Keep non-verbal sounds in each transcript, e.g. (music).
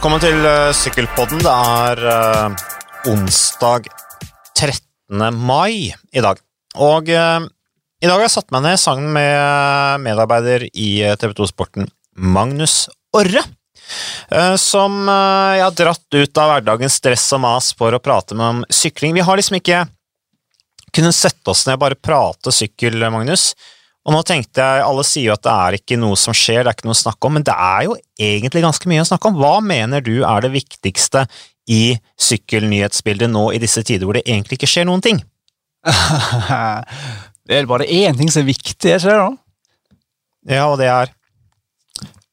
Velkommen til uh, Sykkelpodden. Det er uh, onsdag 13. mai i dag. Og uh, i dag har jeg satt meg ned sammen med medarbeider i TV 2 Sporten, Magnus Orre. Som jeg har dratt ut av hverdagens stress og mas for å prate med om sykling. Vi har liksom ikke kunnet sette oss ned og bare prate sykkel, Magnus. Og nå tenkte jeg, Alle sier jo at det er ikke noe som skjer, det er ikke noe å snakke om, men det er jo egentlig ganske mye å snakke om. Hva mener du er det viktigste i sykkelnyhetsbildet nå i disse tider hvor det egentlig ikke skjer noen ting? (laughs) det er bare én ting som er viktig, ikke det? da? Ja, og det er?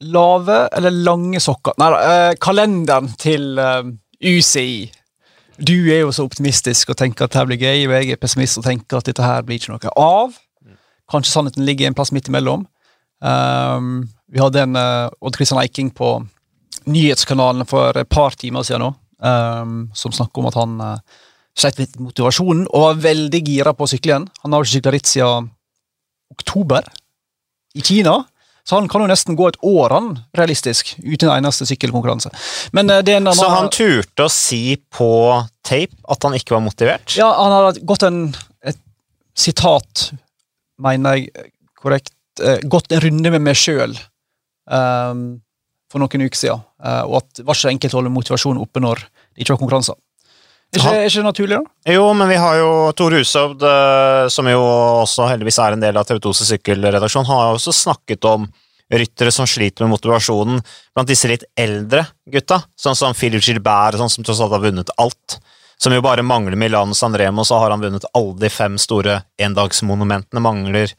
Lave eller lange sokker. Nei da, uh, kalenderen til eh, UCI. Du er jo så optimistisk og tenker at det blir gøy, og jeg er pessimist og tenker at dette her blir ikke noe av. Kanskje sannheten ligger en plass midt imellom. Um, vi hadde en uh, Odd Kristian Eiking på nyhetskanalen for et par timer siden nå, um, som snakket om at han uh, sleit litt motivasjonen og var veldig gira på å sykle igjen. Han har ikke sykla ritt siden oktober i Kina. Så han kan jo nesten gå et år han, realistisk, uten en eneste sykkelkonkurranse. Men, uh, en, så han turte å si på tape at han ikke var motivert? Ja, han har gått en, et sitat mener jeg korrekt, eh, gått en runde med meg sjøl um, ehm, for noen uker siden. Uh, og at det var ikke så enkelt å holde motivasjonen oppe når det ikke var konkurranser. Er ikke, er ikke det naturlig, da? Jo, men vi har jo Tor Hushovd, som jo også heldigvis er en del av TV 2s sykkelredaksjon, har også snakket om ryttere som sliter med motivasjonen blant disse litt eldre gutta, sånn som Philip Gilbert, sånn som tross alt har vunnet alt som jo bare mangler Milano San Remo, så har han vunnet alle de fem store endagsmonumentene. Mangler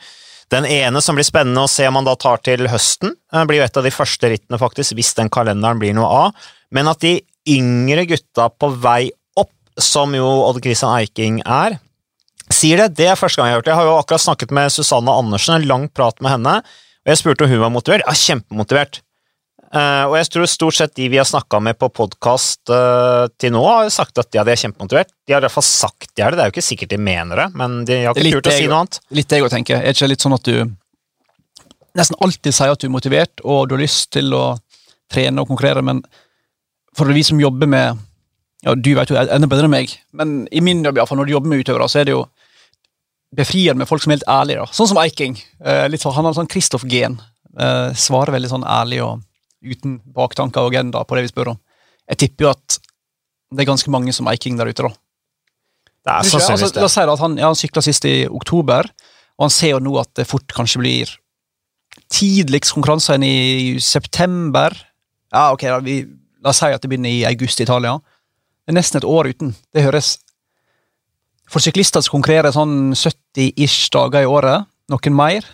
den ene som blir spennende å se om han da tar til høsten. Det blir jo et av de første rittene, faktisk, hvis den kalenderen blir noe av. Men at de yngre gutta på vei opp, som jo Odd Christian Eiking er, sier det. Det er første gang jeg har hørt det. Jeg har jo akkurat snakket med Susanne Andersen, en lang prat med henne, og jeg spurte om hun var motivert. Ja, kjempemotivert. Uh, og jeg tror stort sett de vi har snakka med på podkast uh, til nå, har sagt at ja, de er kjempemotivert. De har i hvert fall sagt de er det. Det er jo ikke sikkert de mener det, men de har ikke turt å si noe annet. Litt jeg tenker. Er det ikke litt sånn at du nesten alltid sier at du er motivert og du har lyst til å trene og konkurrere, men for vi som jobber med ja, Du vet jo enda bedre enn meg, men i min jobb, iallfall, når du jobber med utøvere, så er det jo befriende med folk som er helt ærlige. da. Sånn som Eiking. Uh, litt sånn, han har en sånn Kristoff-gen. svarer veldig sånn ærlig og uten baktanker og agenda på det vi spør om. Jeg tipper jo at det er ganske mange som Eiking der ute, da. Det er sannsynligvis altså, det. La oss si at han, ja, han sykla sist i oktober, og han ser jo nå at det fort kanskje blir tidligst konkurranse enn i september. Ja, ok, da, vi, La oss si at det begynner i august i Italia. Det er nesten et år uten. Det høres For syklister som konkurrerer sånn 70-ish dager i året, noen mer,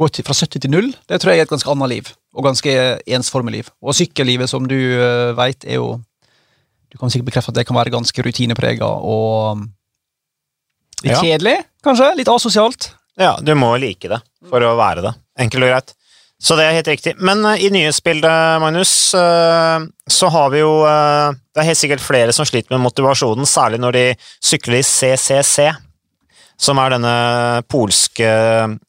gå fra 70 til 0, det tror jeg er et ganske annet liv og ganske ensformig liv. Og sykkellivet, som du uh, veit, er jo Du kan sikkert bekrefte at det kan være ganske rutineprega og um, litt ja. kjedelig, kanskje? Litt asosialt? Ja, du må like det for å være det. Enkelt og greit. Så det er helt riktig. Men uh, i nyhetsbildet, Magnus, uh, så har vi jo uh, Det er helt sikkert flere som sliter med motivasjonen, særlig når de sykler i CCC, som er denne polske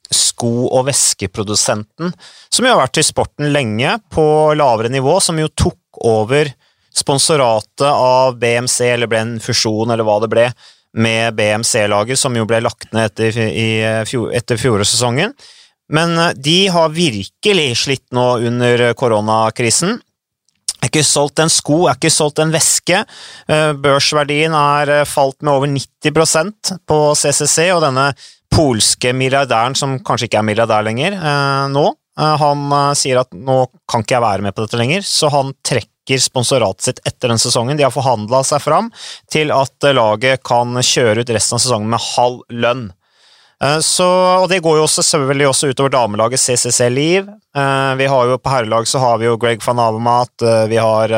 sko- og veskeprodusenten, som jo har vært i sporten lenge, på lavere nivå, som jo tok over sponsoratet av BMC, eller ble en fusjon, eller hva det ble, med BMC-laget, som jo ble lagt ned etter, etter fjorårssesongen. Men eh, de har virkelig slitt nå under koronakrisen. Er ikke solgt en sko, er ikke solgt en veske. Eh, børsverdien er eh, falt med over 90% på CCC, og denne polske milliardæren, som kanskje ikke er milliardær lenger eh, nå, han sier at nå kan ikke jeg være med på dette lenger, så han trekker sponsoratet sitt etter den sesongen. De har forhandla seg fram til at laget kan kjøre ut resten av sesongen med halv lønn. Så, og Det går jo også, selvfølgelig også utover damelaget CCC Liv. Vi har jo På herrelag så har vi jo Greg van Avermaet, vi har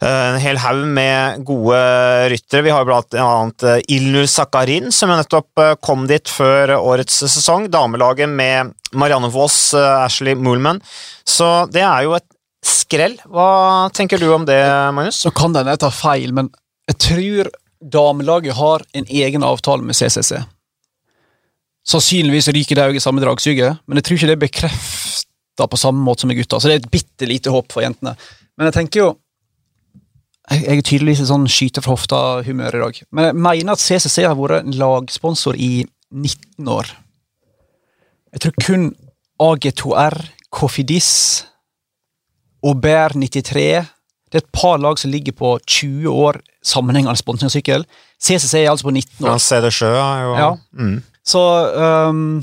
en hel haug med gode ryttere. Vi har blant annet eh, Ilnur Sakarin, som nettopp eh, kom dit før årets sesong. Damelaget med Marianne Foss, eh, Ashley Moolman. Så det er jo et skrell. Hva tenker du om det, Magnus? Så kan den ta feil, men jeg tror damelaget har en egen avtale med CCC. Sannsynligvis ryker de òg i samme dragsuget, men jeg tror ikke det er bekrefta på samme måte som med gutta. Så det er et bitte lite håp for jentene. Men jeg tenker jo Jeg, jeg er tydeligvis i sånn skyte fra hofta-humør i dag. Men jeg mener at CCC har vært en lagsponsor i 19 år. Jeg tror kun AG2R, Kofidis og Bær 93 Det er et par lag som ligger på 20 år sammenhengende sponsing av sykkel. CCC er altså på 19 år. Ja, Ceder Sjø er jo Ja. Mm. Så um,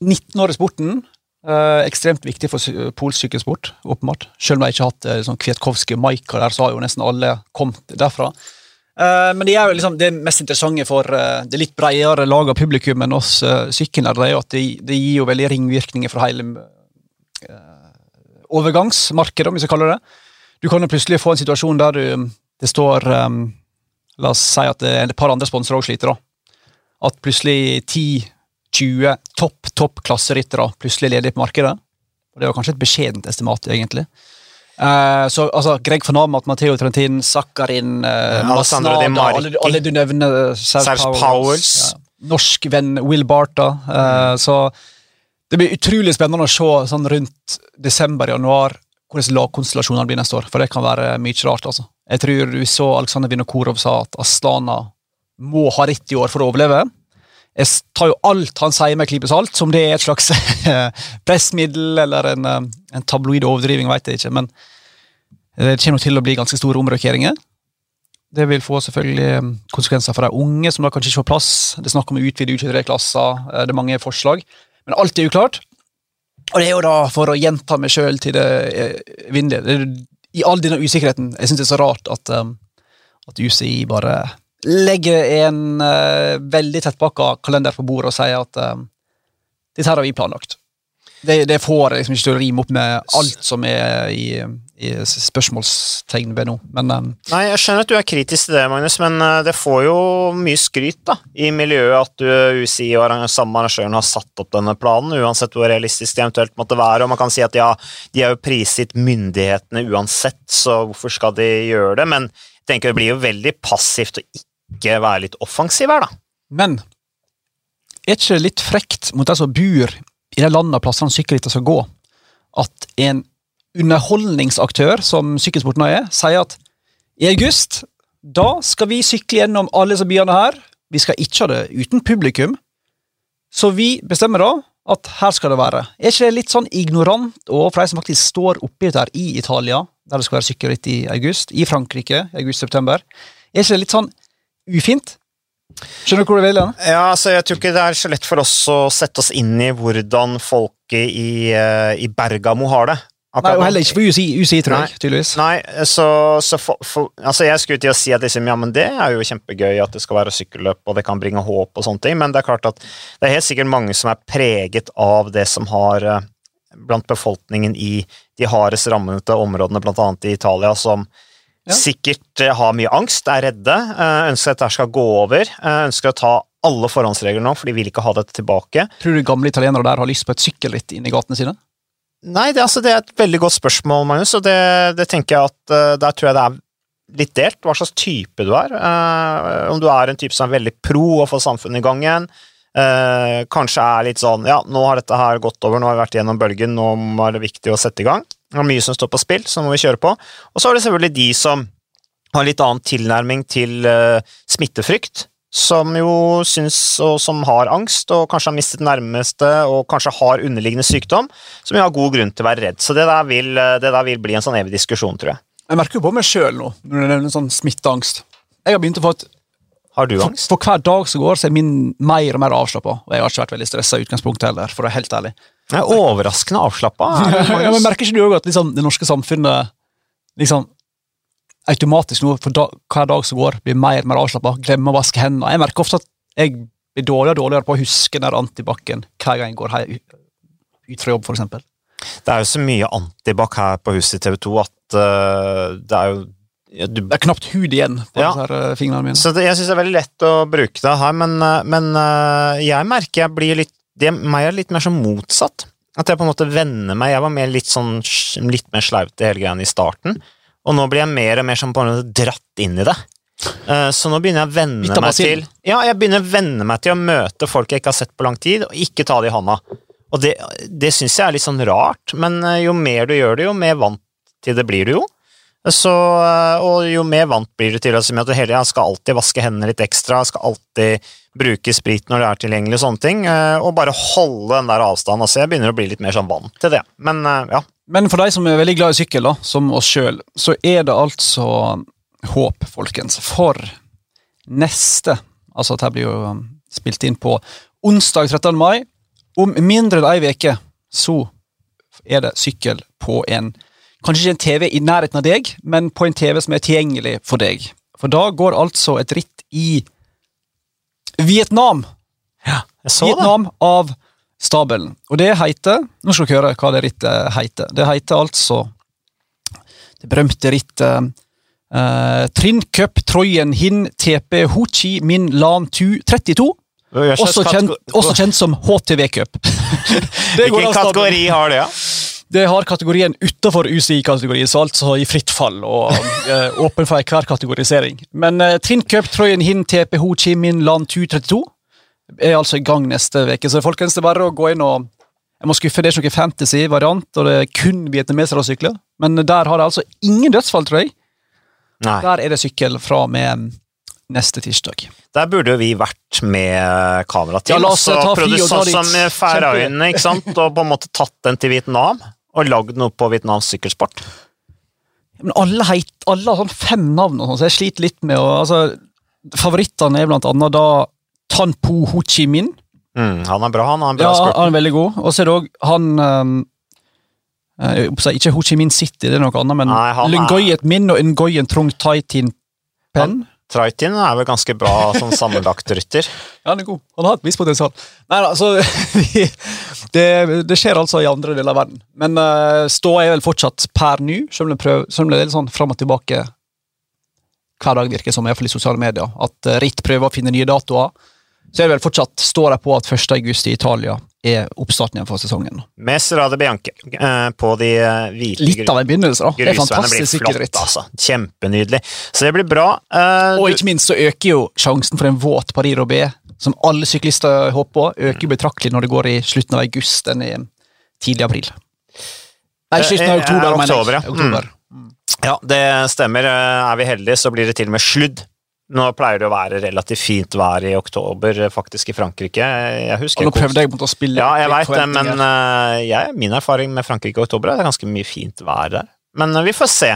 19 år i sporten. Uh, ekstremt viktig for polsk sykkelsport, åpenbart. Selv om de ikke har hatt uh, sånn Kwiatkowski Maika der, så har jo nesten alle kommet derfra. Uh, men det er jo liksom det mest interessante for det litt bredere laget av publikum enn oss uh, sykkelnerdere, er jo at det, det gir jo veldig ringvirkninger for hele overgangsmarkedet, om vi skal kalle det. Du kan jo plutselig få en situasjon der du, det står um, La oss si at det er et par andre sponsorer òg sliter. da. At plutselig 10-20 topp topp klasseryttere plutselig er ledige på markedet. Og Det var kanskje et beskjedent estimat, egentlig. Uh, så altså, Greg van Amat, Matteo Trentin, Sakharin, uh, Masnada, alle, alle du nevner. eh, Serge Powers. Pauwels. Ja. Norsk venn Will Barta. eh, Så det blir utrolig spennende å se sånn rundt desember-januar hvordan lagkonstellasjonene blir neste år. For det kan være mye rart. altså. Jeg tror vi så Aleksandr Vinokorov sa at Astana må ha ritt i år for å overleve. Jeg tar jo alt han sier med klype salt, som det er et slags (laughs) pressmiddel eller en, eh, en tabloid overdriving, vet jeg ikke. Men det kommer nok til å bli ganske store omrokeringer. Det vil få selvfølgelig eh, konsekvenser for de unge, som da kanskje ikke får plass. Det er snakk om å utvide U23-klasser, eh, det er mange forslag. Men alt er uklart. Og det er jo da for å gjenta meg sjøl til det er I all denne usikkerheten. Jeg syns det er så rart at, at UCI bare legger en uh, veldig tettpakka kalender på bordet og sier at uh, dette her har vi planlagt. Det, det får jeg liksom ikke til å rime opp med alt som er i, i spørsmålstegn ved nå. Men um, Nei, jeg skjønner at du er kritisk til det, Magnus, men uh, det får jo mye skryt da, i miljøet at du, UCI og samme arrangøren har satt opp denne planen, uansett hvor realistisk det eventuelt måtte være. Og man kan si at ja, de er jo prisgitt myndighetene uansett, så hvorfor skal de gjøre det? Men jeg tenker det blir jo veldig passivt å ikke være litt offensiv her, da. Men er ikke det litt frekt mot de som bor i de landene plassene sykkelritter skal gå, at en underholdningsaktør, som sykkelsporten er, sier at i august da skal vi sykle gjennom alle disse byene her. Vi skal ikke ha det uten publikum. Så vi bestemmer da at her skal det være. Er ikke det litt sånn ignorant overfor de som faktisk står oppi dette her i Italia, der det skal være sykkelritt i august, i Frankrike i august-september? Er ikke det litt sånn ufint? Skjønner du hvor du vil? Ja, altså Jeg tror ikke det er så lett for oss å sette oss inn i hvordan folket i, eh, i Bergamo har det. Nei, og heller ikke på UCI, UCI tror jeg, tydeligvis. Nei, så, så for, for, altså jeg skulle til å si at liksom, ja, men det er jo kjempegøy at det skal være sykkelløp, og det kan bringe håp og sånne ting, men det er klart at det er helt sikkert mange som er preget av det som har eh, blant befolkningen i de hardest rammede områdene, blant annet i Italia, som Ja. sikkert eh, har mye angst, er redde, eh, ønsker at dette skal gå over, eh, ønsker å ta alle forhåndsregler nå, for de vil ikke ha dette tilbake. Tror du gamle italienere der har lyst på et sykkelritt inn i gatene sine? Nei, det, altså, det er et veldig godt spørsmål, Magnus, og det, det tenker jeg at der tror jeg det er litt delt, hva slags type du er. Uh, om du er en type som er veldig pro å få samfunnet i gang igjen, Uh, kanskje er litt sånn ja, nå har dette her gått over, nå har vi vært gjennom bølgen, nå er det viktig å sette i gang. Det er mye som står på spill, så må vi kjøre på. Og så er det selvfølgelig de som har litt annen tilnærming til uh, smittefrykt, som jo syns, og som har angst, og kanskje har mistet nærmeste, og kanskje har underliggende sykdom, som jo har god grunn til å være redd. Så det der vil, eh, det der vil bli en sånn evig diskusjon, tror jeg. Jeg merker jo på meg sjøl nå, når du nevner sånn smitteangst. Jeg har begynt å få et Har du for, for hver dag som går, så er min mer og mer avslappa. Og jeg har ikke vært veldig stressa i utgangspunktet heller, for å være helt ærlig. Jeg er overraskende avslappa. ja, men Merker ikke du òg at liksom, det norske samfunnet liksom automatisk nå, for da, hver dag som går, blir mer og mer avslappa? Glemmer å vaske hendene. Jeg merker ofte at jeg blir dårligere og dårligere på å huske den antibac-en hver gang jeg går ut fra jobb, eksempel. Det er jo så mye antibac her på huset i TV 2 at uh, det er jo ja, du, Det er knapt hud igjen på Ja. disse her, eh, fingrene mine. Så det, jeg syns det er veldig lett å bruke det her, men, eh, men uh, jeg merker jeg blir litt det, Meg er litt mer som motsatt. At jeg på en måte venner meg. Jeg var mer litt sånn litt mer slaut i hele greia i starten. Og nå blir jeg mer og mer sånn på en måte dratt inn i det. Eh, Så nå begynner jeg å venne meg til Ja, jeg begynner å venne meg til å møte folk jeg ikke har sett på lang tid, og ikke ta det i hånda. Og det, det syns jeg er litt sånn rart, men eh, jo mer du gjør det, jo mer vant til det blir du jo. Så, eh, og jo mer vant blir du til altså, at du hele tiden skal alltid vaske hendene litt ekstra, skal alltid bruke sprit når det er tilgjengelig, og sånne ting, eh, og bare holde den der avstanden. Altså, jeg begynner å bli litt mer sånn vant til det. Men eh, ja, Men for de som er veldig glad i sykkel, da, som oss sjøl, så er det altså håp, folkens. For neste Altså, dette blir jo um, spilt inn på onsdag 13. mai. Om mindre enn ei uke så er det sykkel på en Kanskje ikke en TV i nærheten av deg, men på en TV som er tilgjengelig for deg. For da går altså et ritt i Vietnam. Ja, jeg så det. Vietnam av stabelen. Og det heter Nå skal dere høre hva det rittet heter. Det heter altså det berømte rittet uh, Trinn Cup Troyen Hin TP Ho Chi Min Lan Tu 32. Også kjent, også kjent som HTV Cup. (laughs) Det Hvilken kategori har det, ja? Det har kategorien utenfor UCI-kategorien, så altså i fritt fall og eh, åpen for enhver kategorisering. Men uh, Trinn Cup Troyen Hin TP Ho Chi Min Land 232 er altså i gang neste uke, så folkens, det er bare å gå inn og Jeg må skuffe, det er ikke noe fantasy-variant, og det er kun vietnamesere som sykler. Men der har det altså ingen dødsfall, tror jeg. Nei. Der er det sykkel fra og med neste tirsdag. Der burde jo vi vært med kamerateam. Ja, la oss ta fri og dra sånn dit. som i Færøyene, ikke sant? Og på en måte tatt den til Vietnam, og lagd noe på Vietnams sykkelsport. Men alle, heit, alle har sånn fem navn, og sånn, så jeg sliter litt med å altså, Favorittene er blant annet da Tan Po Ho Chi Minh. Mm, han er bra, han har en bra Ja, han er veldig god. Og så er det òg han um, Ikke Ho Chi Minh City, det er noe annet, men han Lungoyet Min og Ngoyen Trong Tai Tin Pen. Traitin er vel ganske bra som sammenlagt rytter. (laughs) Ja, han er god. Han har et visst potensial. Nei altså (laughs) det, det skjer altså i andre deler av verden. Men uh, ståa er vel fortsatt per nå, selv om det, er litt sånn fram og tilbake hver dag, virker det som, i hvert fall i sosiale medier. At uh, Ritt prøver å finne nye datoer. Så er det vel fortsatt, står det på at 1. august i Italia er oppstarten igjen for sesongen. Med Strade Bianche eh, på de eh, hvite Litt av en begynnelse, da. Det er fantastisk sykkelritt. altså. Kjempenydelig. Så det blir bra. Eh, Og ikke minst så øker jo sjansen for en våt Paris Roubais, som alle syklister håper på, øker betraktelig når det går i slutten av august enn i tidlig april. Nei, slutten av Eh, eh, oktober, mener jeg. oktober, ja. Ja, det stemmer. Eh, Er vi heldige, så blir det til og med sludd. Nå pleier det å være relativt fint vær i oktober, eh, faktisk, i Frankrike. Jeg husker Og nå prøvde jeg på å spille Ja, jeg veit det, men uh, jeg, min erfaring med Frankrike i oktober er det ganske mye fint vær der. Men uh, vi får se.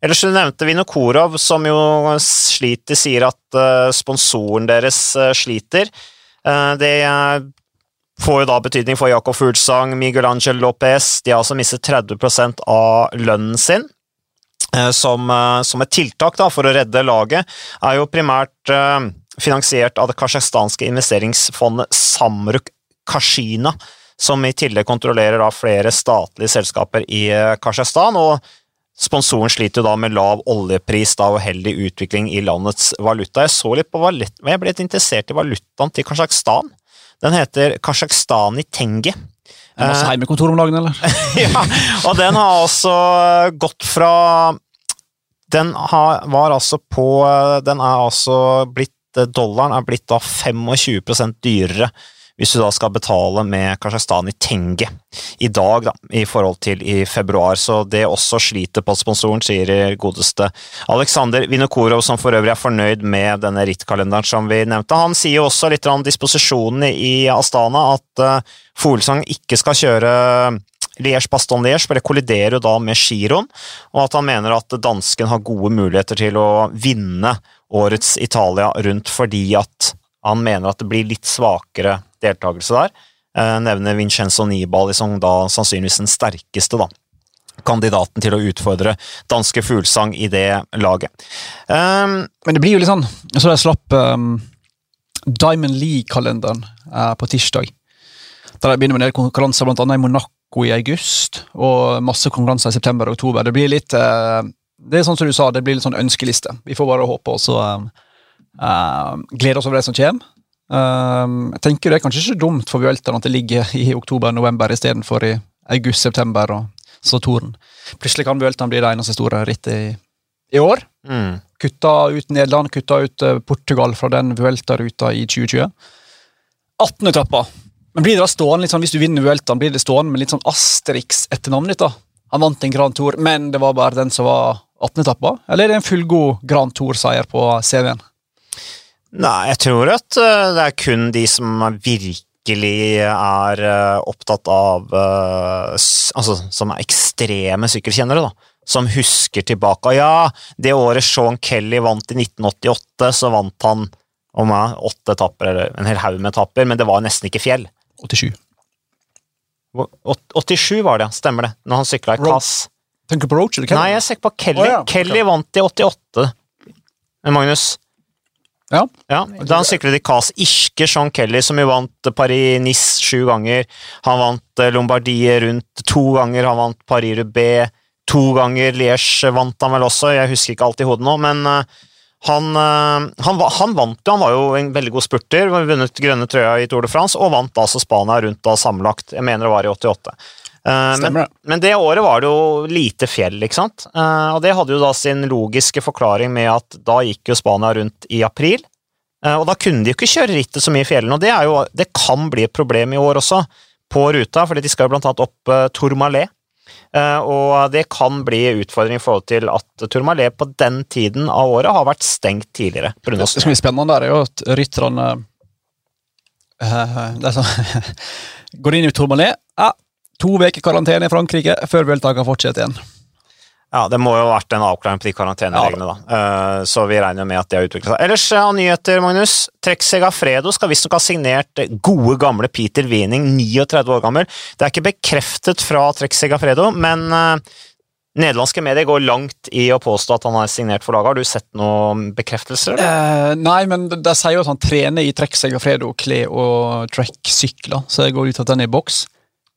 Ellers så nevnte Vinokorov, som jo sliter, sier at uh, sponsoren deres sliter. Det får jo da betydning for Jakob Fuglsang, Miguel Angel Lopez. De har altså mistet 30 av lønnen sin. Eh, Som, eh, som et tiltak da, for å redde laget, er jo primært eh, finansiert av det kasjokhstanske investeringsfondet Samruk Kashina, som i tillegg kontrollerer da flere statlige selskaper i eh, og Sponsoren sliter jo da med lav oljepris da, og heldig utvikling i landets valuta. Jeg så litt på valuta, jeg ble litt interessert i valutaen til Kasjokhstan. Den heter Kasjokhstani tenge. Masse heimekontor om dagen, eller? (laughs) ja, og den har altså gått fra Den har, var altså på Den er altså blitt Dollaren er blitt da 25 dyrere hvis du da skal betale med Kasjokstan i tenge i dag, da, i forhold til i februar. Så det også sliter på sponsoren, sier godeste Aleksander Vinokorov, som for øvrig er fornøyd med denne rittkalenderen som vi nevnte. Han sier jo også litt om disposisjonene i Astana, at uh, Fuglsang ikke skal kjøre Liège-Baston-Liège, det kolliderer jo da med giroen, og at han mener at dansken har gode muligheter til å vinne årets Italia rundt fordi at han mener at det blir litt svakere deltakelse der. Eh, nevner Vincenzo Nibali som da sannsynligvis den sterkeste da, kandidaten til å utfordre danske Fuglsang i det laget. Um, Men det blir jo litt sånn Så jeg slapp um, Diamond League-kalenderen uh, på tirsdag. Der jeg begynner med en del konkurranser, annet i Monaco i august, og masse konkurranser i september og oktober. Det blir litt eh, Det er sånn som du sa, det blir litt sånn ønskeliste. Vi får bare håpe og så uh, glede oss over det som kommer. Um, jeg tenker Det er kanskje ikke dumt for Vueltaen at det ligger i oktober-november istedenfor i august-september og så toren. Plutselig kan Vueltaen bli det eneste store rittet i, i år. mm, Kutta ut Nederland, kutta ut eh, Portugal fra den Vuelta-ruta i 2020. 18 etapper. Men blir det da stående litt sånn, hvis du vinner Vueltaen, blir det stående med litt sånn Asterix etter navnet ditt? da? Han vant en Grand Tour, men det var bare den som var 18-etappa, eller er det en fullgod Grand Tour-seier på CV-en? Nei, jeg tror at eh, det er kun de som virkelig er eh, opptatt av eh, Altså, som er ekstreme sykkelkjennere, da. Som husker tilbake. Ja, det året Sean Kelly vant i 1988, så vant han om jeg, åtte etapper, eller en hel haug med etapper, men det var nesten ikke fjell. 87. 87 var det, ja. Stemmer det. Når han sykla i Kass. Tenker på Roach? eller Kelly? Nei, jeg ikke på Kelly. Oh, ja. Kelly vant i 88. Magnus. Ja. Ja, da han syklet i Cas Irske, Sean Kelly, som jo vant Paris-Nice sju ganger. Han vant eh, Lombardie rundt to ganger, han vant Paris-Roubais to ganger. Liège vant han vel også, jeg husker ikke alt i hodet nå, men eh, han, eh, han, han vant jo, han var jo en veldig god spurter, vunnet grønne trøya i Tour de France, og vant altså Spania rundt da sammenlagt. Jeg mener det var i 88. Eh, men, men det året var det jo lite fjell, ikke sant? Eh, og det hadde jo da sin logiske forklaring med at da gikk jo Spania rundt i april. Og da kunne de jo ikke kjøre rittet så mye i fjellene, og det, jo, det kan bli et problem i år også, på ruta, fordi de skal jo blant annet opp Tourmalet. Eh, og det kan bli utfordring i forhold til at Tourmalet på den tiden av året har vært stengt tidligere. Det som er spennende der, er jo at rytterne uh, (laughs) går inn i Tourmalet ja, To uker karantene i Frankrike før deltakerne fortsetter igjen. Ja, det må jo ha vært en avklaring på de karantenereglene, da. da. så vi regner med at det har utviklet seg. Ellers eh, av nyheter, Magnus. Trek Segafredo skal visstnok ha signert gode, gamle Peter Wiening, 39 år gammel. Det er ikke bekreftet fra Trek Segafredo, men eh, nederlandske medier går langt i å påstå at han har signert for laget. Har du sett noen bekreftelser? Eh, nei, men de sier jo at han trener i Trekk Segafredo, Kle og Trek-sykler, så jeg går ut at den er i boks.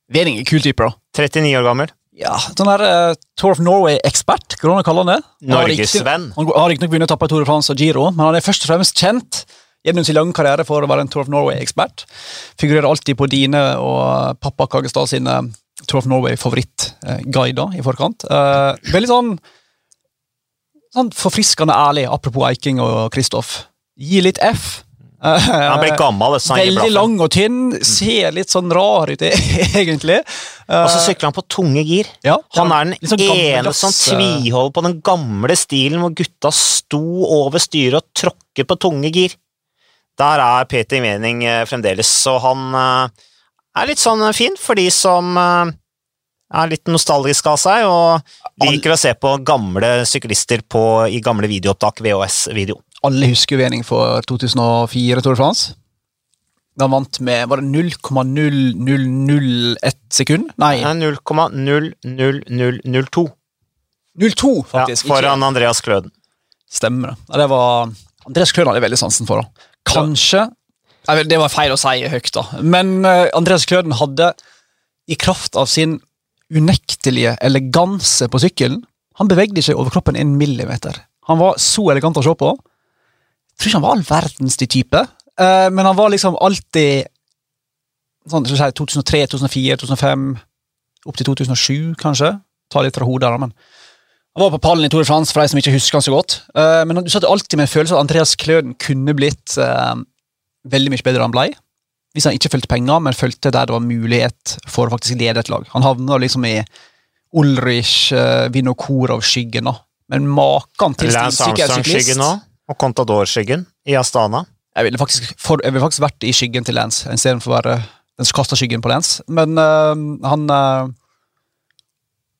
Vening er kul type, da. 39 år gammel. Ja, sånn der uh, Tour of Norway-ekspert, går det an å kalle han det? Norgesvenn. Han har riktignok vunnet etapper i Tour de France og Giro, men han er først og fremst kjent gjennom sin lange karriere for å være en Tour of Norway-ekspert. Figurerer alltid på dine og pappa Kagestad sine Tour of Norway-favorittguider i forkant. Uh, veldig sånn, sånn forfriskende ærlig, apropos Eiking og Kristoff. Gi litt F. Eh, Han ble gammel, det han Veldig lang og tynn, ser litt sånn rar ut, (laughs) egentlig. Eh, Og så sykler han på tunge gir. ja, Han er den sånn ene som eh, tviholder på den gamle stilen hvor gutta sto over styret og tråkket på tunge gir. Der er Peter Mening eh, fremdeles, så han eh, er litt sånn fin for de som eh, er litt nostalgisk av seg og liker å se på gamle syklister på, i gamle videoopptak, VHS-video. Alle husker Wening for 2004 Tour de France. Han vant med var det 0,0001 sekund? Nei, 0,00002 02 ja, faktisk. ikke- foran Andreas Kløden. Stemmer det. Ja, det var Andreas Kløden hadde jeg veldig sansen for. da. Kanskje Nei, Det var feil å si høyt, da. Men eh, Andreas Kløden hadde, i kraft av sin unektelige eleganse på sykkelen Han bevegde ikke over kroppen en millimeter. Han var så elegant å se på. Jeg tror ikke han var all verdens de type, uh, men han var liksom alltid sånn, skal si, 2003, 2004, 2005, opp til 2007, kanskje. Ta litt fra hodet, men han var på pallen i Tour de France, for de som ikke husker han så godt. Uh, men du satt alltid med en følelse av at Andreas Kløden kunne blitt uh, veldig mye bedre enn han blei. Hvis han ikke fulgte penger, men fulgte der det var mulighet for å faktisk lede et lag. Han havna liksom i Ulrich, uh, Vinokorov-skyggen, da. Men maken til stilsikker syklist og Contador-skyggen i Astana. Jeg ville faktisk, for, jeg ville faktisk vært i skyggen til Lance, istedenfor å være den kasta skyggen på Lance. Men eh, han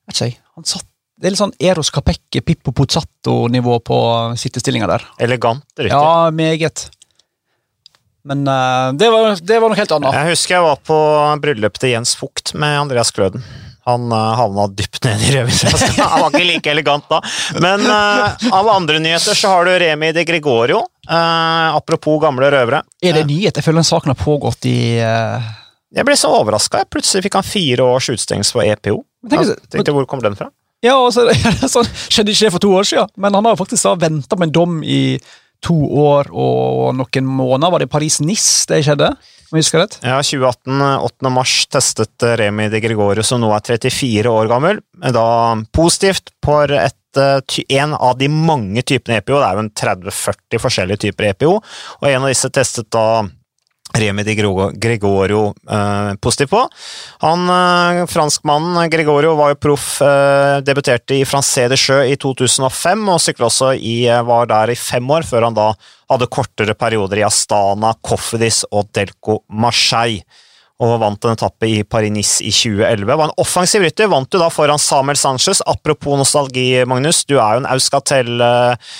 Vet ikke jeg. Han satt Det er litt sånn Eros Capecche, Pippo Pozzato-nivå på sittestillinga der. Elegant rytter. Ja, meget. Men uh, det, var, det var noe helt annet. Jeg husker jeg var på bryllupet til Jens Fugt med Andreas Kløden. Han uh, havna dypt ned i rødvinsflaska. (laughs) Han var ikke like elegant da. Men uh, av andre nyheter så har du Remi de Gregorio. Uh, apropos gamle røvere. Er det nyhet? Jeg føler den saken har pågått i uh... Jeg ble så overraska. Plutselig fikk han fire års utestengelse på EPO. Tenk Jeg tenkte, hvor kom den fra? Ja, altså, (laughs) sånn, Skjedde ikke det for to år siden, men han har jo faktisk venta på en dom i to år og noen måneder. Var det Paris-Nice det skjedde? Om jeg husker rett? Ja, 2018, 8. mars, testet eh, Remi de Gregorio, som nå er 34 år gammel, da positivt på et, eh, en av de mange typene EPO. Det er jo en 30-40 forskjellige typer EPO, og en av disse testet da Remi Di Gregorio eh, positiv på. Han eh, franskmannen Gregorio var jo proff, eh, debuterte i Francé de Jeu i 2005, og sykla også i, eh, var der i fem år, før han da hadde kortere perioder i Astana, Cofidis og Delco Marseille og vant en etappe i Paris-Nice i 2011. Var en offensiv rytter, vant du da foran Samuel Sanchez. Apropos nostalgi, Magnus, du er jo en Euskatel eh,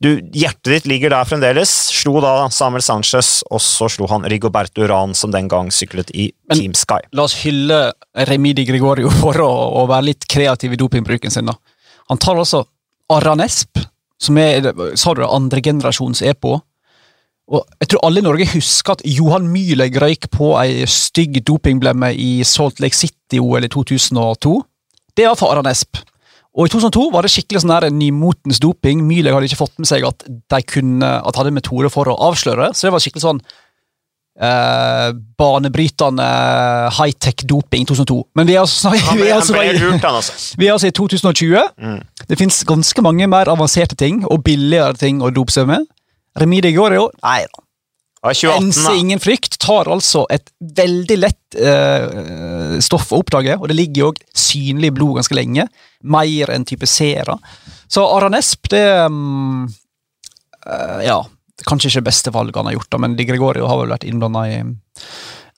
du, Hjertet ditt ligger der fremdeles. Slo da Samuel Sanchez, og så slo han Rigoberto Uran, som den gang syklet i Men- Team Sky. La oss hylle Remidi Gregorio for å, å være litt kreativ i dopingbruken sin. da. Han tar altså Aranesp, som er sa du det, andregenerasjons EPO. Og jeg tror alle i Norge husker at Johan Myhlegg røyk på ei stygg dopingblemme i Salt Lake City-OL i 2002. Det var for Aranesp. Og i 2002 var det skikkelig sånn der nymotens doping. Myhlegg hadde ikke fått med seg at de kunne, at hadde metode for å avsløre, så det var skikkelig sånn eh, banebrytende high-tech doping 2002. Men vi er altså, Han vi er altså, i- vi er altså i 2020. Mm. Det fins ganske mange mer avanserte ting og billigere ting å dope seg med. Remidi Gorio nei da. Det var 2018, Ense ingen frykt tar altså et veldig lett eh, stoff å oppdage, og det ligger jo synlig i blod ganske lenge. Mer enn type Sera. Så Aranesp, det um, uh, Ja. Kanskje ikke det beste valget han har gjort, da, men Di Gregorio har vel vært innblanda i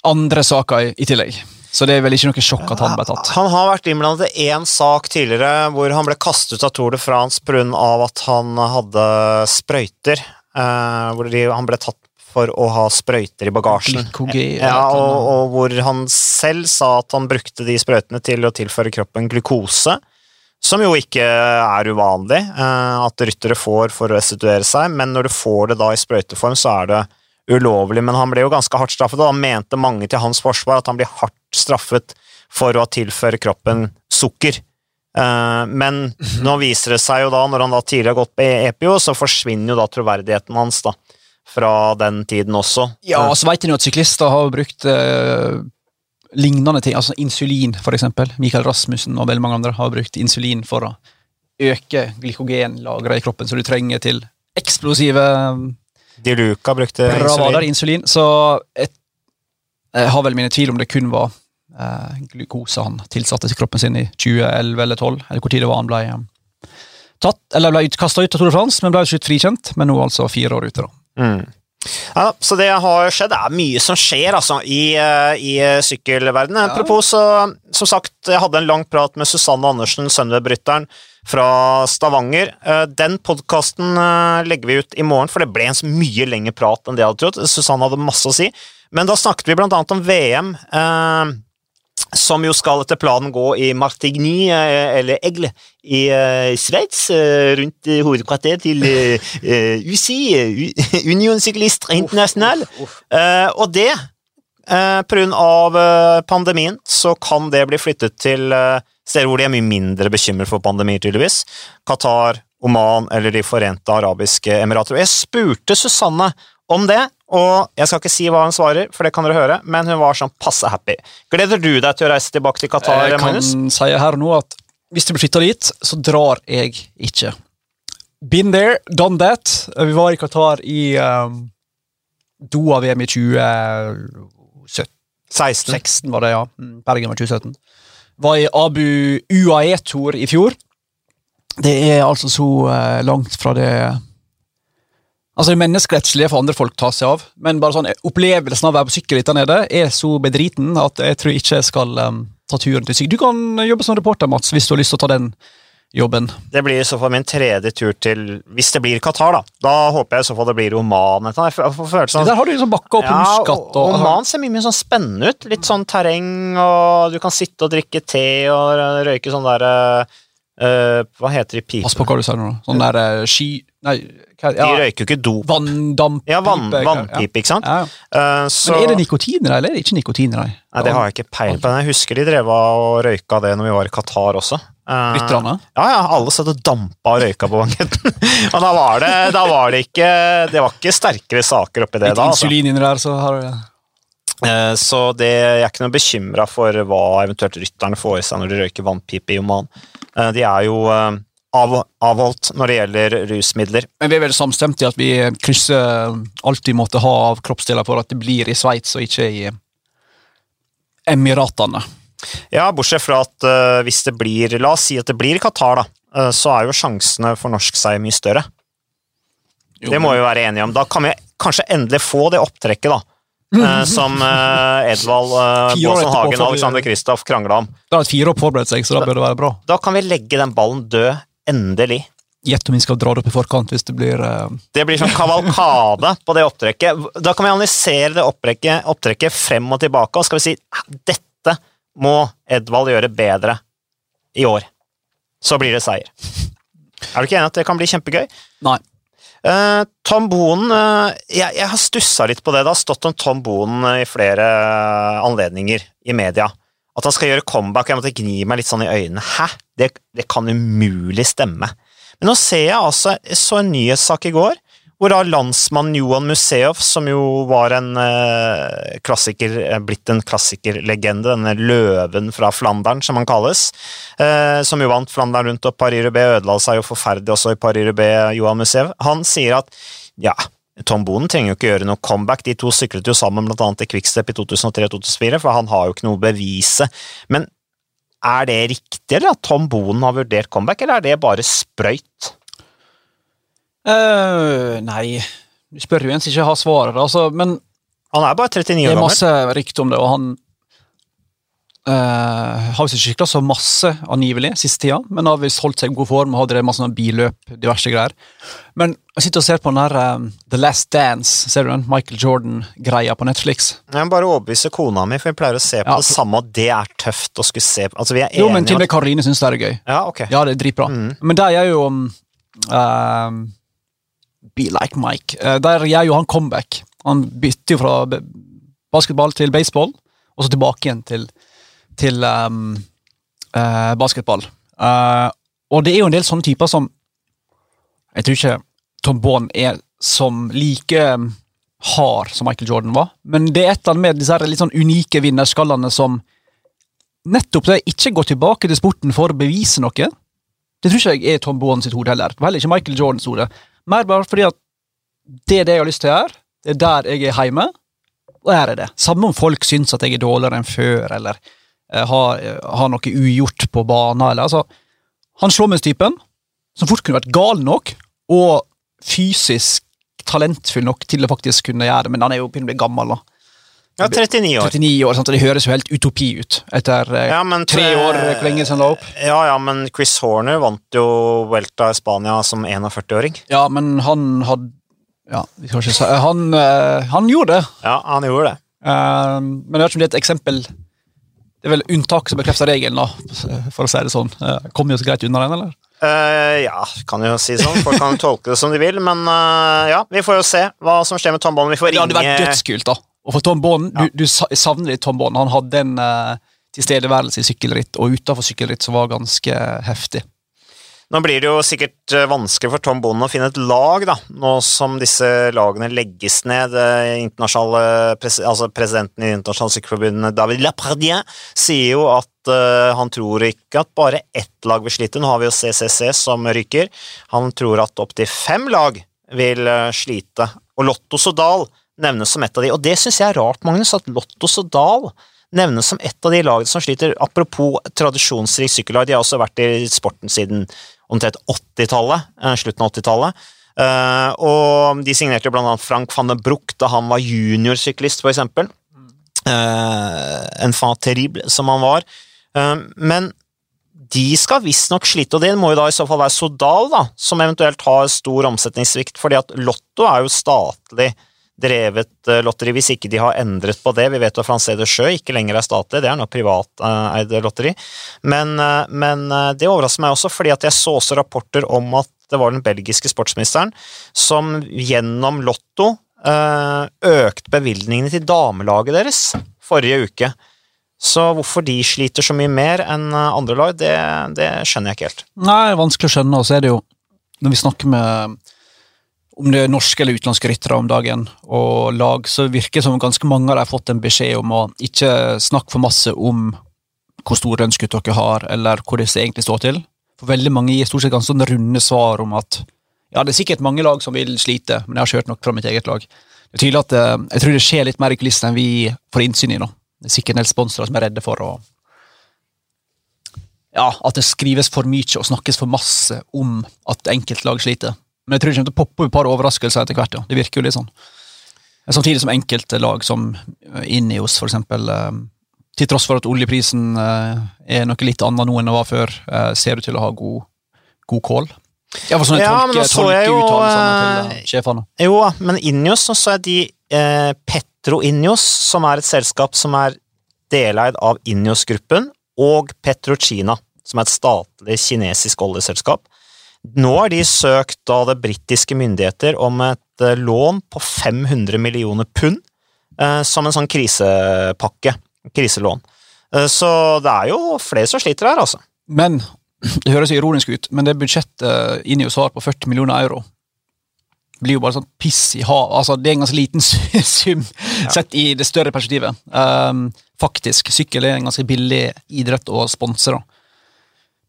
andre saker i, i tillegg. Så det er vel ikke noe sjokk at han ble tatt. Han har vært innblandet i én sak tidligere hvor han ble kastet ut av Tour de France pga. at han hadde sprøyter. Eh, hvor de, han ble tatt for å ha sprøyter i bagasjen. Glykogen, Ja, og, og hvor han selv sa at han brukte de sprøytene til å tilføre kroppen glukose. Som jo ikke er uvanlig uh, at ryttere får for å restituere seg, men når du får det da i sprøyteform, så er det ulovlig. Men han ble jo ganske hardt straffet, og da mente mange til hans forsvar at han blir hardt straffet for å tilføre kroppen sukker. Eh, men nå viser det seg jo da, når han da tidligere har gått på EPO, så forsvinner jo da troverdigheten hans da, fra den tiden også. Ja, og så vet en jo at syklister har brukt eh, lignende ting, altså insulin eksempel. Michael Rasmussen og veldig mange andre har brukt insulin for å øke glykogenlageret i kroppen, så du trenger til eksplosive De Luca brukte bravader insulin. insulin. Så jeg, jeg har vel mine tvil om det kun var eh, glukose han tilsatte til kroppen sin i 2011 eller 2012, eller hvor tid det var han ble eh, tatt, eller ble kasta ut av Tour de France, men ble til slutt frikjent. Men nå altså fire år ute, da. Mm. Ja, så det har skjedd. Det er mye som skjer altså, i, eh, i sykkelverdenen. Ja. Apropos, så, som sagt, jeg hadde en lang prat med Susanne Andersen, Sunweb-rytteren fra Stavanger. Eh, Den podkasten legger vi ut i morgen, for det ble en så mye lengre prat enn det jeg hadde trodd. Susanne hadde masse å si. Men da snakket vi blant annet om VM. Som jo skal etter planen gå i Martigny, eh, eller Egle, i eh, Sveits, eh, rundt hovedkvarteret til UCI, Union Cyclist International. Og det, pga. pandemien, så kan det bli flyttet til steder hvor de er mye mindre bekymret for pandemi, tydeligvis. Qatar, Oman eller De forente arabiske emirater. Og jeg spurte Susanne om det, og jeg skal ikke si hva hun svarer, for det kan dere høre, men hun var sånn passe happy. Gleder du deg til å reise tilbake til Qatar, Jeg kan si her nå at hvis det blir flytta dit, så drar jeg ikke. Been there, done that. Vi var i Qatar i um, Doha-VM i 2017. 16. 16 var det, ja. Mm, Bergen var 2017. Var i Abu UAE-tour i fjor. Det er altså så eh, langt fra det Altså Det menneskerettslige for andre folk ta seg av, men bare sånn opplevelsen av å være på sykkel der nede er så bedriten at jeg tror ikke jeg skal um, ta turen til sykkel. Du kan jobbe som reporter, Mats, hvis du har lyst til å ta den jobben. Det blir i så fall min tredje tur til Hvis det blir Qatar, da. Da håper jeg i så fall det blir Oman. Jeg får- følelsen av- Der har du liksom bakka opp Ja, skatt. og, Oman ser mye, mye sånn spennende ut. Litt sånn terreng, og du kan sitte og drikke te og røyke sånn der eh, Hva heter de pipene? Pass på hva du sier nå. Sånn der uh, ski... Nei, hva, De røyker jo ikke dop. vanndamp... Ja, vann, pipe, vannpipe, ikke sant? Ja. Ja. Eh, så, Men er det nikotin i dem, eller er det ikke nikotin i dem? Nei, det har jeg ikke peil på. Jeg husker de drev og røyka det når vi var i Qatar også. Lytterne? Ja, ja, alle satt og dampa og røyka på banketten. (laughs) og da var, det, da var det ikke Det var ikke sterkere saker oppi det Litt da. Altså. insulin inni der, så har du Så det, jeg er ikke noe bekymra for hva eventuelt rytterne får i seg når de røyker vannpipe i Oman. Eh, De er jo eh, av, avholdt når det gjelder rusmidler. Men vi er vel samstemte i at vi krysser alt vi måtte ha av kroppsdeler for at det blir i Sveits og ikke i Emiratene. Ja, bortsett fra at uh, hvis det blir La oss si at det blir Qatar, da, uh, så er jo sjansene for norsk seier mye større. Jo, det må vi være enige om. Da kan vi kanskje endelig få det opptrekket, da. Uh, (laughs) som Edvald Fire år Baasen etterpå Hagen og Alexander Kristoff krangla om. Da har et fire år forberedt seg, så da bør det være bra. Da kan vi legge den ballen død, endelig. Gjett om vi skal dra det opp i forkant hvis det blir eh, Det blir sånn kavalkade på det opptrekket. Da kan vi analysere det opptrekket, opptrekket frem og tilbake, og skal vi si dette må Edvald gjøre bedre i år. Så blir det seier. Er du ikke enig at det kan bli kjempegøy? Nei. Eh, Tom Bonen eh, jeg, jeg har stussa litt på det. Det har stått om Tom Bonen eh, i flere anledninger i media. At han skal gjøre comeback. Jeg måtte gni meg litt sånn i øynene. Hæ? Det, det kan umulig stemme. Men nå ser jeg altså jeg så en nyhetssak i går, hvor da landsmann Johan Museov, som jo var en eh, klassiker, eh, blitt en klassikerlegende, denne løven fra Flandern, som han kalles, eh, som jo vant Flandern rundt og Paris-Rubé ødela seg jo forferdelig også i Paris-Rubé, Johan Museov, han sier at ja, Tom Bonen trenger jo ikke gjøre noe comeback, de to syklet jo sammen blant annet i Quickstep i 2003-2004, for han har jo ikke noe å bevise. Men er det riktig, eller at Tom Bonen har vurdert comeback, eller er det bare sprøyt? Eh, Nei, du spør jo en som ikke har svaret, altså, men Han er bare 39 år gammel. det er masse rykter om det, og han uh, har visst ikke sykla så masse angivelig siste tida, men har visst holdt seg i god form og har drevet masse billøp, diverse greier. Men jeg sitter og ser på den her uh, The Last Dance, ser du den? Michael Jordan-greia på Netflix. Jeg må bare overbevise kona mi, for vi pleier å se på Ja. det samme, og det er tøft å skulle se på. Altså, vi er Jo, men til enige og med Karoline syns det er gøy. Ja, ok. Ja, det er dritbra. Mm. Men der er jo um, Be like Mike. Eh, der gjør jo han comeback. Han bytter jo fra basketball til baseball, og så tilbake igjen til, til um, uh, basketball. Uh, og det er jo en del sånne typer som Jeg tror ikke Tom Bond er som like um, hard som Michael Jordan var, men det er et eller annet med disse litt sånn unike vinnerskallene som nettopp det ikke går tilbake til sporten for å bevise noe. Det tror ikke jeg er Tom Bond sitt hode heller. Det var heller ikke Michael Jordans hode. Mer bare fordi at det er det jeg har lyst til å gjøre, det er der jeg er hjemme, og her er det. Samme om folk syns at jeg er dårligere enn før, eller eh, har, eh, har noe ugjort på banen, eller altså Han slåmmenstypen, som fort kunne vært gal nok, og fysisk talentfull nok til å faktisk kunne gjøre det, men han er jo begynner å bli gammel, da. Ja, 39 år. 39 år, sant? og det høres jo helt utopi ut etter eh, Ja, men tre år hvor lenge han la opp. Ja, ja, men Chris Horner vant jo Welta i Spania som 41-åring. Ja, men han hadde Ja, vi skal ikke si Han, eh, han gjorde det. Ja, han gjorde det. Eh, men jeg vet ikke om det er et eksempel Det er vel unntak som bekrefter regelen, da, for å si det sånn. Kom vi oss greit unna den, eller? Uh, ja, kan jo si sånn. Folk kan tolke det som de vil, men uh, ja, vi får jo se hva som skjer med Tom Vi får Det hadde vært dødskult, da. Og for Tom Bond, Ja. du, du savner litt Tom Bond. Han hadde en uh, tilstedeværelse i sykkelritt og utenfor sykkelritt som var ganske heftig. Nå blir det jo sikkert eh, vanskelig for Tom Bonden å finne et lag, da, nå som disse lagene legges ned. Eh, internasjonale pres altså Presidenten i Internasjonale Sykkelforbund, David Lapardien, sier jo at uh, han tror ikke at bare ett lag vil slite. Nå har vi jo CCC som ryker. Han tror at opptil fem lag vil slite. Og Lotto Sodal nevnes som et av de, og det syns jeg er rart, Magnus, at Lotto Sodal nevnes som et av de lagene som sliter. Apropos tradisjonsrikt sykkellag, de har også vært i sporten siden omtrent 80-tallet, eh, slutten av 80-tallet. Eh, og de signerte blant annet Frank van den Broek da han var juniorsyklist, for eksempel. Eh, en fan terrible som han var. Men de skal visstnok slite, og det må jo da i så fall være Sodal, da, som eventuelt har stor omsetningssvikt, fordi at Lotto er jo statlig drevet eh, lotteri, hvis ikke de har endret på det. Vi vet at Francé de Sjø ikke lenger er statlig, det er nå privateid lotteri. Men, eh, men eh, det overrasker meg også, fordi at jeg så også rapporter om at det var den belgiske sportsministeren som gjennom Lotto økte bevilgningene til damelaget deres forrige uke. Så hvorfor de sliter så mye mer enn andre lag, det, det skjønner jeg ikke helt. Nei, vanskelig å skjønne, og så er det jo Når vi snakker med om det er norske eller utenlandske ryttere om dagen, og lag, så virker det som ganske mange av dem har fått en beskjed om å ikke snakke for masse om hvor stor lønnskutt dere har, eller hvor det egentlig står til. For veldig mange gir stort sett ganske sånn runde svar om at ja, det er sikkert mange lag som vil slite, men jeg har kjørt nok fra mitt eget lag. Det er tydelig at eh, Jeg tror det skjer litt mer i kulissene enn vi får innsyn i. nå. Det er sikkert en del sponsorer som er redde for å Ja, at det skrives for mye og snakkes for masse om at enkeltlag sliter. Men jeg tror det kommer til å poppe opp et par overraskelser etter hvert. ja. Det virker jo litt sånn. Samtidig som enkelte lag som eh, Ineos, eksempel, eh, til tross for at oljeprisen eh, er noe litt annet nå enn det var før, eh, ser ut til å ha god, god kål. Ja, for sånne Ja, men tolke, nå så jeg jo, til eh, eh, sjefene. Jo men Ineos, og så er de eh, Petro Ineos, som er et selskap som er deleid av Ineos-gruppen, og Petrokina, som er et statlig kinesisk oljeselskap. Nå har de søkt av det britiske myndigheter om et eh, lån på 500 millioner pund eh, som en sånn krisepakke. Kriselån. Eh, så det er jo flere som sliter her, altså. Men (clears throat) det høres ironisk ut, men det budsjettet Ineos har på 40 millioner euro, blir jo bare sånn piss i havet. Altså, det er en ganske liten (laughs) sum sett i det større perspektivet. Um, faktisk, sykkel er en ganske billig idrett å sponse, da.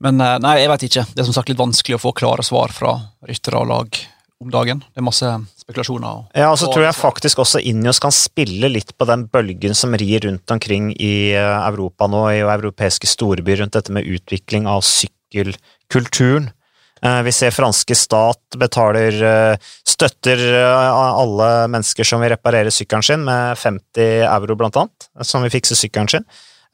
Men eh, nei, jeg vet ikke. Det er som sagt litt vanskelig å få klare svar fra ryttere og lag om dagen. Det er masse spekulasjoner. Og, Ja, og så tror jeg faktisk også Ineos kan spille litt på den bølgen som rir rundt omkring i eh, Europa nå, i europeiske storbyer, rundt dette med utvikling av sykkelkulturen. Eh, Vi ser franske stat betaler støtter alle mennesker som vil reparere sykkelen sin, med 50 euro, blant annet, som vil fikse sykkelen sin.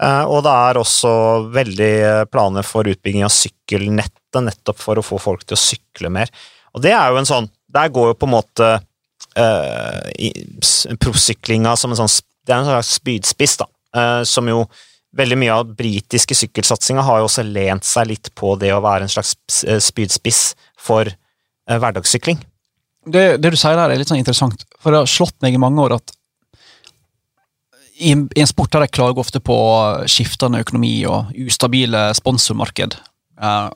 Eh, Og det er også veldig eh, planer for utbygging av sykkelnettet, nettopp for å få folk til å sykle mer. Og det er jo en sånn Der går jo på en måte uh, proffsyklinga som en sånn Det er en slags spydspiss, da. uh, som jo Veldig mye av britiske sykkelsatsinga har jo også lent seg litt på det å være en slags eh, spydspiss for eh, hverdagssykling. det, det du sier der, er litt sånn interessant. For det har slått meg i mange år at i en, i en sport der jeg klager ofte på skiftende økonomi og ustabile sponsormarked, eh,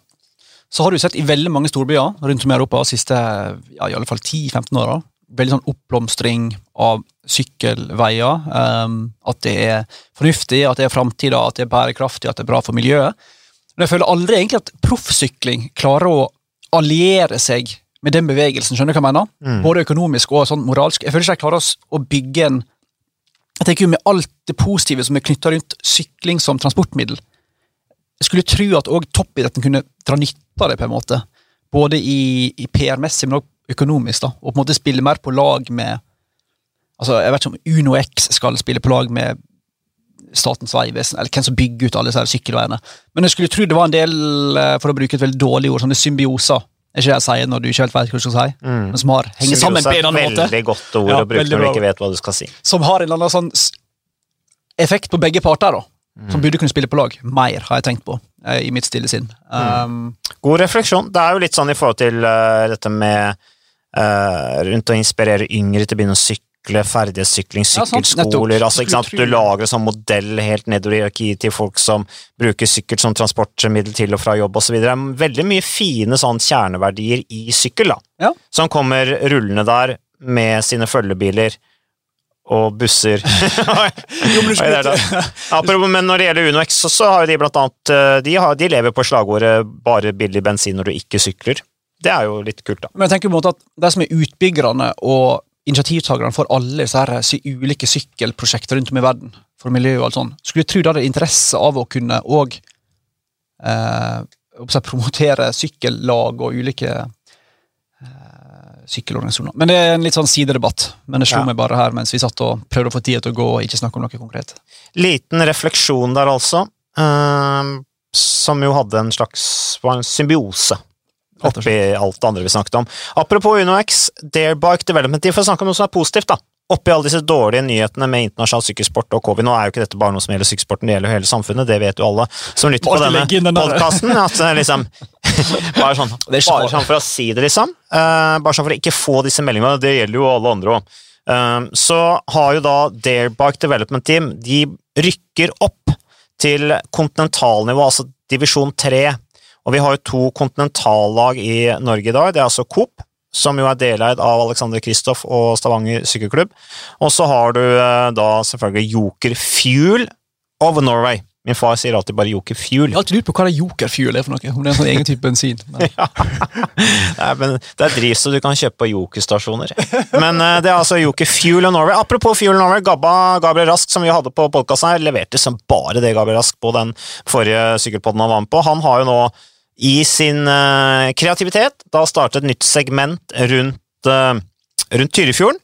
så har du sett i veldig mange storbyer rundt om i Europa de siste ja, i alle fall 10-15 åra veldig sånn oppblomstring av sykkelveier. eh, at det er fornuftig, at det er framtida, at det er bærekraftig, at det er bra for miljøet. Men jeg føler aldri egentlig at proffsykling klarer å alliere seg med den bevegelsen. skjønner du hva jeg mener? Mm. Både økonomisk og sånn moralsk. Jeg føler ikke jeg klarer å bygge en Jeg tenker jo med alt det positive som er knytta rundt sykling som transportmiddel. Jeg skulle tro at òg toppidretten kunne dra nytte av det, på en måte. Både i, i PR-messig, men òg økonomisk. da, Og på en måte spille mer på lag med altså Jeg vet ikke om Uno X skal spille på lag med Statens vegvesen, eller hvem som bygger ut alle disse sykkelveiene. Men jeg skulle tro det var en del, eh, for å bruke et veldig dårlig ord, sånne symbioser. Er ikke det jeg sier når du ikke helt vet hva du skal si? Men som har henger sammen på en eller annen måte. Veldig godt ord Ja, å bruke når du ikke vet hva du skal si. Som har en eller annen sånn effekt på begge parter, da. Mm. Som burde kunne spille på lag. Mer, har jeg tenkt på, eh, i mitt stille sinn. Mm. Um, God refleksjon. Det er jo litt sånn i forhold til uh, dette med uh, rundt å inspirere yngre til å begynne å sykle, ferdighetssykling, Ja, sykling, sykkelskoler ja, altså, ikke sant? Du lager en sånn modell helt nedover i arkiet til folk som bruker sykkel som transportmiddel til og fra jobb osv. Det er veldig mye fine sånn kjerneverdier i sykkel, da. Ja. Som kommer rullende der med sine følgebiler og busser. (laughs) (laughs) men det det. Når det gjelder UnoX, så, så har de blant annet eh, de, har, de lever på slagordet 'bare billig bensin når du ikke sykler'. Det er jo litt kult, da. Men jeg tenker på en måte at de som er utbyggerne og initiativtakerne for alle disse her ulike sykkelprosjekter rundt om i verden, for miljø og alt sånt, skulle tro de hadde interesse av å kunne òg eh, promotere sykkellag og ulike eh, sykkelorganisasjoner. Men det er en litt sånn sidedebatt. Men det slo Ja. meg bare her mens vi satt og prøvde å få tida til å gå og ikke snakke om noe konkret. Liten refleksjon der, altså. Uh, som jo hadde en slags var en symbiose oppi alt det andre vi snakket om. Apropos UnoX, Darebike Development, de får snakke om noe som er positivt, da. Oppi alle disse dårlige nyhetene med internasjonal sykkelsport og covid. Nå er jo ikke dette bare noe som gjelder sykkelsporten, det gjelder jo hele samfunnet, det vet jo alle som lytter bare på denne den podkasten. At liksom (laughs) Bare sånn, bare sånn for å si det, liksom. Uh, bare sånn for å ikke få disse meldingene. Det gjelder jo alle andre òg. så har jo da Darebike Development Team De rykker opp til kontinentalnivå, altså divisjon 3. Og vi har jo to kontinentallag i Norge i dag. Det er altså Coop, som jo er deleid av Alexander Kristoff og Stavanger sykkelklubb. Og så har du eh, da selvfølgelig Joker Fuel of Norway, Min far sier alltid bare Joker Fuel. Jeg har alltid lurt på hva det Joker Fuel er for noe. Om det er en sånn egen type bensin. (laughs) Men, Nei, men det er drivstoff du kan kjøpe på Joker-stasjoner. Men eh, det er altså Joker Fuel of Norway. Apropos Fuel of Norway, Gabba Gabriel Rask, som vi hadde på podkasten her, leverte som bare det Gabriel Rask på den forrige sykkelpodden han var med på. Han har jo nå i sin eh, kreativitet da startet et nytt segment rundt, eh, rundt Tyrifjorden.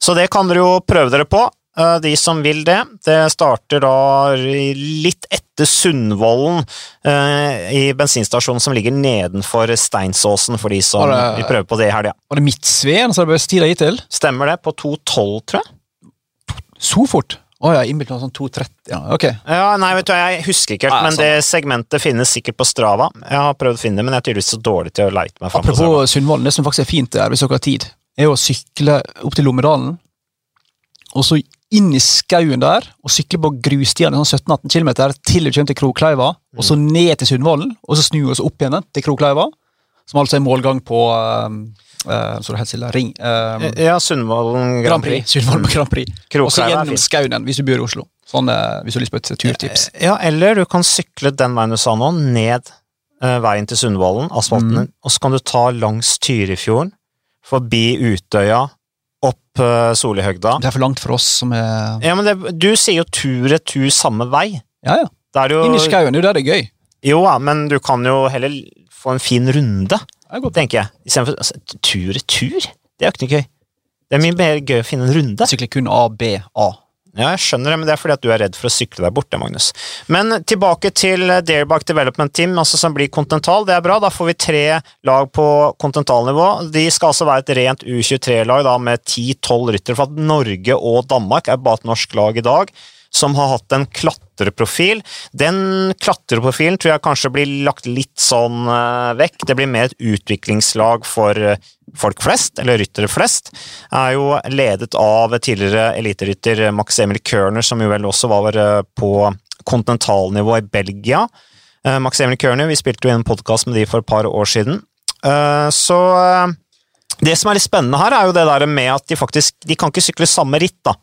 Så det kan dere jo prøve dere på. eh, De som vil det. Det starter da litt etter Sundvolden, i bensinstasjonen som ligger nedenfor Steinsåsen, for de som det- vil prøve på det i helga. var det Midtsveen som det ble stila hittil? til? Stemmer det? På 2.12, tror jeg? Så fort? Å ja, innbilt meg sånn 2.30. Ja, ok. Ja, nei, vet du, Jeg husker ikke helt, men sånn. det segmentet finnes sikkert på Strava. Jeg har prøvd å finne det, men jeg er tydeligvis så dårlig til å leite meg fram. Apropos Sundvolden, det som faktisk er fint der, hvis dere har tid, er å sykle opp til Lommedalen, og så inn i skauen der, og sykle på grusstiene sånn 17-18 km til du kommer til Krokleiva, og så ned til Sundvolden, og så snu oss opp igjen til Krokleiva, som altså er målgang på um, uh, så det heter Silda Ring um, Ja, Sundvolden Grand Prix. Sundvolden Grand Prix. Og så gjennom Skaunen, skauen hvis du bor i Oslo. Sånn, uh, hvis du har lyst på et turtips. Ja, eller du kan sykle den veien du sa nå, ned uh, veien til Sundvolden, asfalten, Mm. og så kan du ta langs Tyrifjorden, forbi Utøya, opp uh, Solihøgda. Det er for langt for oss som er Ja, men det, du sier jo tur-retur samme vei. Ja, ja. Det er jo skauen, det er jo der det er gøy. Jo, ja, men du kan jo heller få en fin runde. Tenker jeg. Istedenfor altså, tur-retur. Det er jo ikke noe gøy. Det er mye mer gøy å finne en runde. Sykle kun A, B, A. Ja, jeg skjønner det, men det er fordi at du er redd for å sykle deg bort, det, Magnus. Men tilbake til Dareback Development Team, altså som blir kontinental. Det er bra. Da får vi tre lag på kontinentalnivå. De skal altså være et rent U23-lag da med 10-12 ryttere, for at Norge og Danmark er bare et norsk lag i dag som har hatt en klatreprofil. Den klatreprofilen tror jeg kanskje blir lagt litt sånn eh, vekk. Det blir mer et utviklingslag for eh, folk flest, eller ryttere flest. Er jo ledet av tidligere eliterytter Max Emil Körner, som jo vel også var eh, på kontinentalnivå i Belgia. Max Emil Körner, vi spilte jo en podkast med de for et par år siden. Så det som er litt spennende her, er jo det der med at de faktisk De kan ikke sykle samme ritt, da.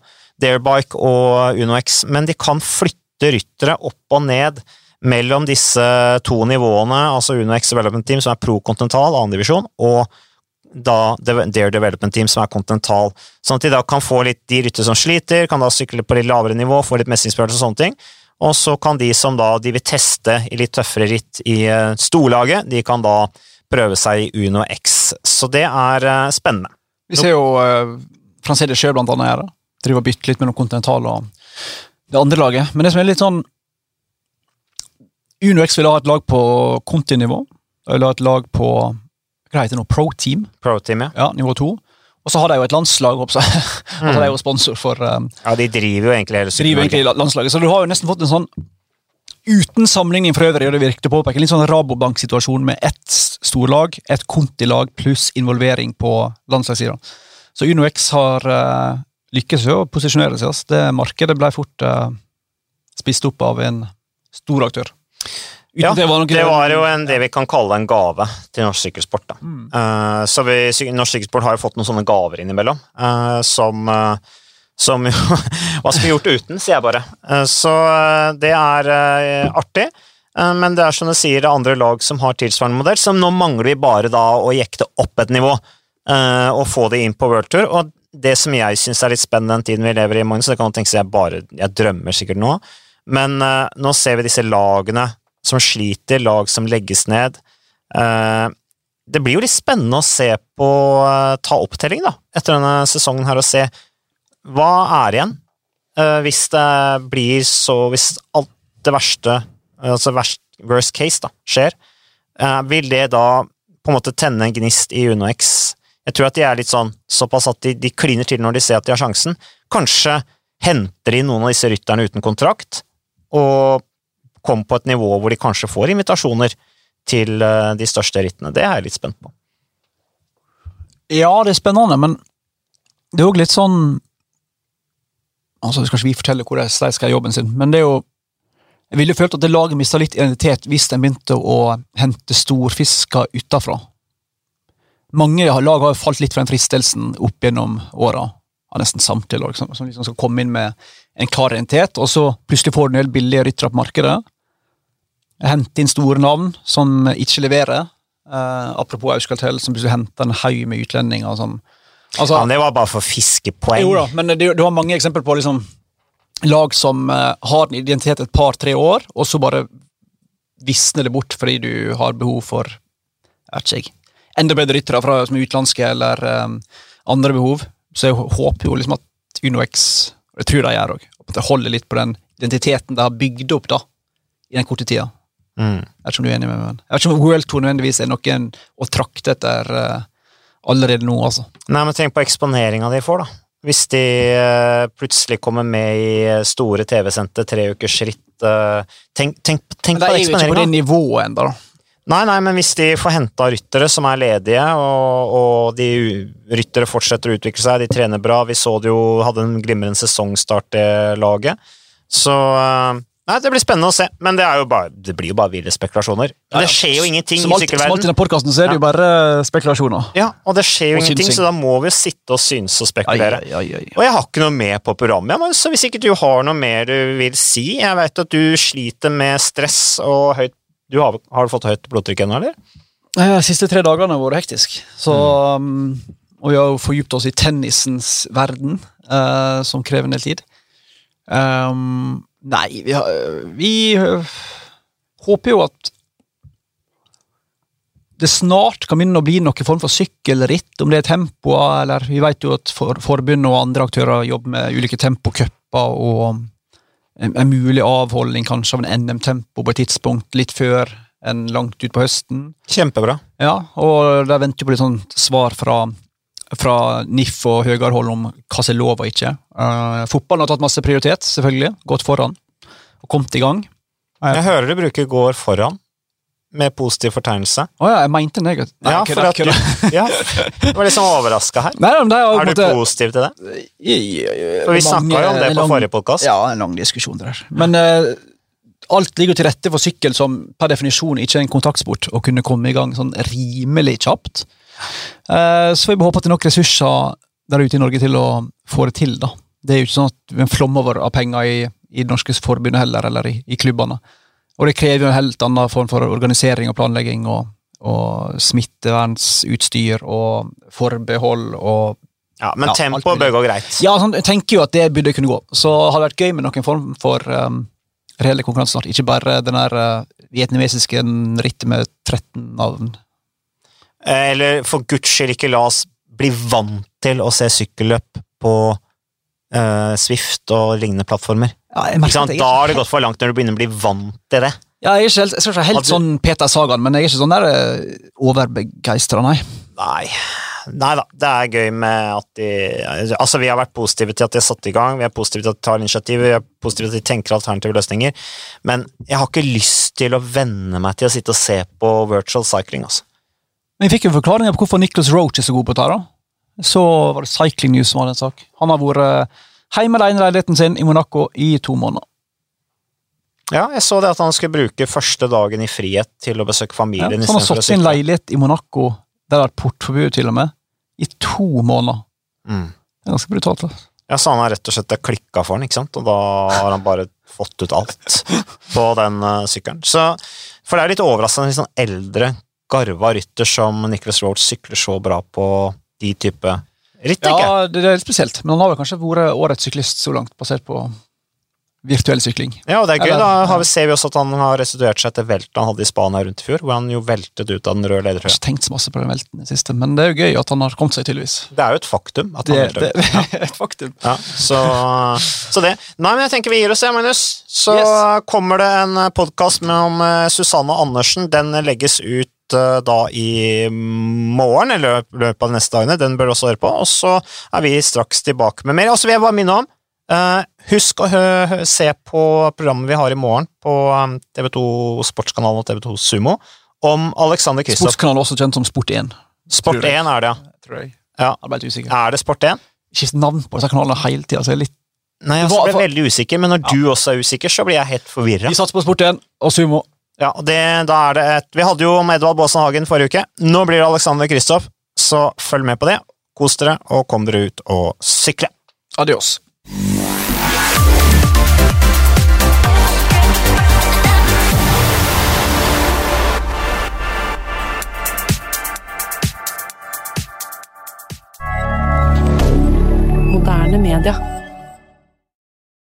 Darebike og UnoX, men de kan flytte ryttere opp og ned mellom disse to nivåene, altså UnoX Development Team, som er pro-kontinental, annendivisjon, og da Dare Development Team, som er kontinental. Sånn at de da kan få litt de ryttere som sliter, kan da sykle på litt lavere nivå, få litt mestringsfølelse og sånne ting. Og så kan de som da de vil teste i litt tøffere ritt i eh, storlaget, de kan da prøve seg i Uno X. Så det er eh, spennende. Vi ser jo uh, Francede sjøl blant annet her. da. Driver og bytter litt mellom Continental og det andre laget. Men det som er litt sånn UnoX vil ha et lag på Conti-nivå. De vil ha et lag på hva heter det nå, Pro Team, Pro-team, ja. ja, nivå to. Og så har de jo et landslag også. (laughs) altså, de er jo sponsor for um, Ja, de driver jo egentlig hele driver egentlig la- landslaget. Så du har jo nesten fått en sånn Uten sammenligning for øvrig, og det virket å påpeke, litt sånn Rabobank-situasjon med ett storlag, et kontilag pluss involvering på landslagssida. Så UnoX har uh, lykkes jo å posisjonere seg. Det markedet ble fort uh, spist opp av en stor aktør. Uten Ja, det var Det var jo en, det vi kan kalle en gave til norsk sykkelsport. Da. Mm. Uh, så vi, Norsk sykkelsport har jo fått noen sånne gaver innimellom, uh, som, uh, som jo (laughs) Hva skal vi gjort uten, sier jeg bare. Eh, så eh, det er eh, artig. Eh, Men det er som du sier, det er andre lag som har tilsvarende modell, så nå mangler vi bare da å jekte opp et nivå eh, og få det inn på World Tour. Og det som jeg syns er litt spennende den tiden vi lever i, Magnus, det kan man tenke seg jeg bare Jeg drømmer sikkert nå, men uh, nå ser vi disse lagene som sliter, lag som legges ned. Uh, det blir jo litt spennende å se på uh, ta opptelling da, etter denne sesongen her, og se hva er igjen hvis det blir så Hvis alt det verste, altså verst, worst case, da, skjer. Vil det da på en måte tenne en gnist i UnoX? Jeg tror at de er litt sånn såpass at de, de kliner til når de ser at de har sjansen. Kanskje henter de noen av disse rytterne uten kontrakt, og kom på et nivå hvor de kanskje får invitasjoner til eh, de største rittene. Det er jeg litt spent på. Ja, det er spennende, men det er òg litt sånn Altså, Skal ikke vi fortelle hvordan de skal gjøre jobben sin, men det er jo Jeg ville følt at det laget mista litt identitet hvis de begynte å hente storfisker utafra. Mange lag har falt litt for den fristelsen opp gjennom åra. nesten samtlige lag som, som liksom skal komme inn med en klar identitet, og så plutselig får du en del billige ryttere på markedet. Hente inn store navn som ikke leverer. Uh, apropos Auskaltel, som plutselig henter en haug med utlendinger som altså, Ja, det var bare for å fiske poeng. Jo da, men du har mange eksempler på liksom, lag som uh, har en identitet et par-tre år, og så bare visner det bort fordi du har behov for jeg vet ikke enda bedre ryttere fra, som er utenlandske eller um, andre behov. Så jeg håper jo liksom at UnoX, og det tror jeg de gjør òg, holder litt på den identiteten de har bygd opp da, i den korte tida. Mm. Jeg vet ikke om du er enig med meg, men jeg vet ikke om World Tour nødvendigvis er noen å trakte etter uh, allerede nå, altså. Nei, men tenk på eksponeringa de får, da. Hvis de uh, plutselig kommer med i store TV-sendte tre ukers ritt eh, Tenk, tenk, tenk Men det de er jo ikke på det eksponeringa. nivået ennå, da. Nei, nei, men hvis de får henta ryttere som er ledige, og, og de ryttere fortsetter å utvikle seg, de trener bra Vi så det jo, hadde en glimrende sesongstart, det laget. Så eh, Nei, det blir spennende å se, men det, er jo bare, det blir jo bare ville spekulasjoner. Men det skjer jo ingenting Som i sykkelverden. som alltid i den denne podcasten så er det jo bare spekulasjoner. Ja, og det skjer jo Og ingenting, synsing. så da må vi jo sitte og synse og spekulere. Ai, ai, ai. Og jeg har ikke noe mer på programmet, så hvis ikke du har noe mer du vil si Jeg vet at du sliter med stress og høyt du har, har du fått høyt blodtrykk ennå, eller? Eh, De siste tre dagene har vært hektisk. Så, um, og vi har fordypt oss i tennisens verden, uh, som krever en del tid. Um, nei, vi, har, vi uh, håper jo at det snart kan begynne å bli noen form for sykkelritt, om det er tempo, eller vi vet jo at for, forbundet og andre aktører jobber med ulike tempocuper og en, mulig avholdning kanskje av en NM-tempo på et tidspunkt litt før enn langt ut på høsten. Kjempebra. Ja, og de venter jo på litt sånn svar fra, fra NIF og høyere hold om hva som er lov og ikke. Uh, fotballen har tatt masse prioritet, selvfølgelig. Gått foran og kommet i gang. Jeg hører du bruker 'går foran' med positiv fortegnelse. Å ja, jeg mente negativt. Nei, Ja, kødda, for at kødda. du, ja, jeg var litt sånn overraska her. Nei, nei, det er, Er du måte- positiv til det? I- i- For vi snakka jo om det på lang- forrige podkast. Ja, en lang diskusjon det der. Men uh, alt ligger til rette for sykkel som per definisjon ikke er en kontaktsport, å kunne komme i gang sånn rimelig kjapt. Uh, så vi håpe at det er nok ressurser der ute i Norge til å få det til, da. Det er jo ikke sånn at vi flommer over av penger i, i det norske forbundet heller, eller i, i klubbene. Og det krever jo en helt annen form for organisering og planlegging og, og smittevernsutstyr og forbehold og Ja, men Ja, tempoet bør gå greit. ja, sånn, jeg tenker jo at det burde kunne gå. Så hadde det vært gøy med noen form for um, reelle konkurranse snart. Ikke bare den der uh, vietnamesiske rittet med 13 navn. Eh, Eller for guds skyld ikke la oss bli vant til å se sykkelløp på uh, Swift og lignende plattformer. Ja, jeg merker sant? jeg, Da er har det gått for langt når du begynner å bli vant til det. ja, jeg er ikke helt, jeg skal ikke helt sånn Peter Sagan, men jeg er ikke sånn der uh, overbegeistra, nei. Nei. Nei da, det er gøy med at de Altså, vi har vært positive til at de har satt i gang, vi er positive til at de tar initiativ, vi er positive til at de tenker alternative løsninger, men jeg har ikke lyst til å venne meg til å sitte og se på virtual cycling, altså. Men jeg fikk jo forklaringer på hvorfor Nicholas Roach er så god på dette. da. Så var det Cycling News som hadde en sak. Han har vært uh, hjemme alene i leiligheten sin i Monaco i to måneder. Ja, jeg så det at han skulle bruke første dagen i frihet til å besøke Ja, familien så han har satt sin leilighet i Monaco, der det er portforbud til og med, i to måneder. Mm. Det er ganske brutalt. da. Ja, så han har rett og slett klikka for den, ikke sant, og da har han bare fått ut alt (laughs) på den uh, sykkelen. Så, for det er litt overraskende litt sånn eldre, garva rytter som Nicholas Roach sykler så bra på de type ritt, tenker jeg. Ja, det, det er litt spesielt, men han har vel kanskje vært årets syklist så langt, basert på virtuell sykling. Ja, og det er gøy. Eller- Da har vi, ser vi også at han har restituert seg etter velten han hadde i Spania rundt i fjor, hvor han jo veltet ut av den røde ledertrøya. ikke tenkt så masse på den velten i det siste, men det er jo gøy at han har kommet seg, tydeligvis. Det er jo et faktum at han Det, veltet det, er (laughs) et faktum. Ja, så, så det. Nei, men jeg tenker vi gir oss, jeg, Magnus. Så Yes. kommer det en podkast om eh, Susanne Andersen. Den legges ut da i morgen, eller i løpet av de neste dagene. Den bør du også høre på. Og så er vi straks tilbake med mer. Og så vil jeg bare minne om eh, Husk å se på programmet vi har i morgen på eh, TV2 Sportskanalen og TV2 Sumo om Alexander Kristoff. Sportskanalen er også kjent som Sport1. Sport1 er det, ja. Tror jeg. Ja. Er det Sport 1? Skift navn på disse kanalene hele tida, så jeg er litt Nei, jeg ble veldig usikker, men når du også er usikker, så blir jeg helt forvirra. Vi satser på Sport1 og Sumo. Ja, det, da er det et Vi hadde jo om Edvald Baasen Hagen forrige uke. Nå blir det Alexander Kristoff, så følg med på det. Kos dere, og kom dere ut og sykle. Adios. moderne media.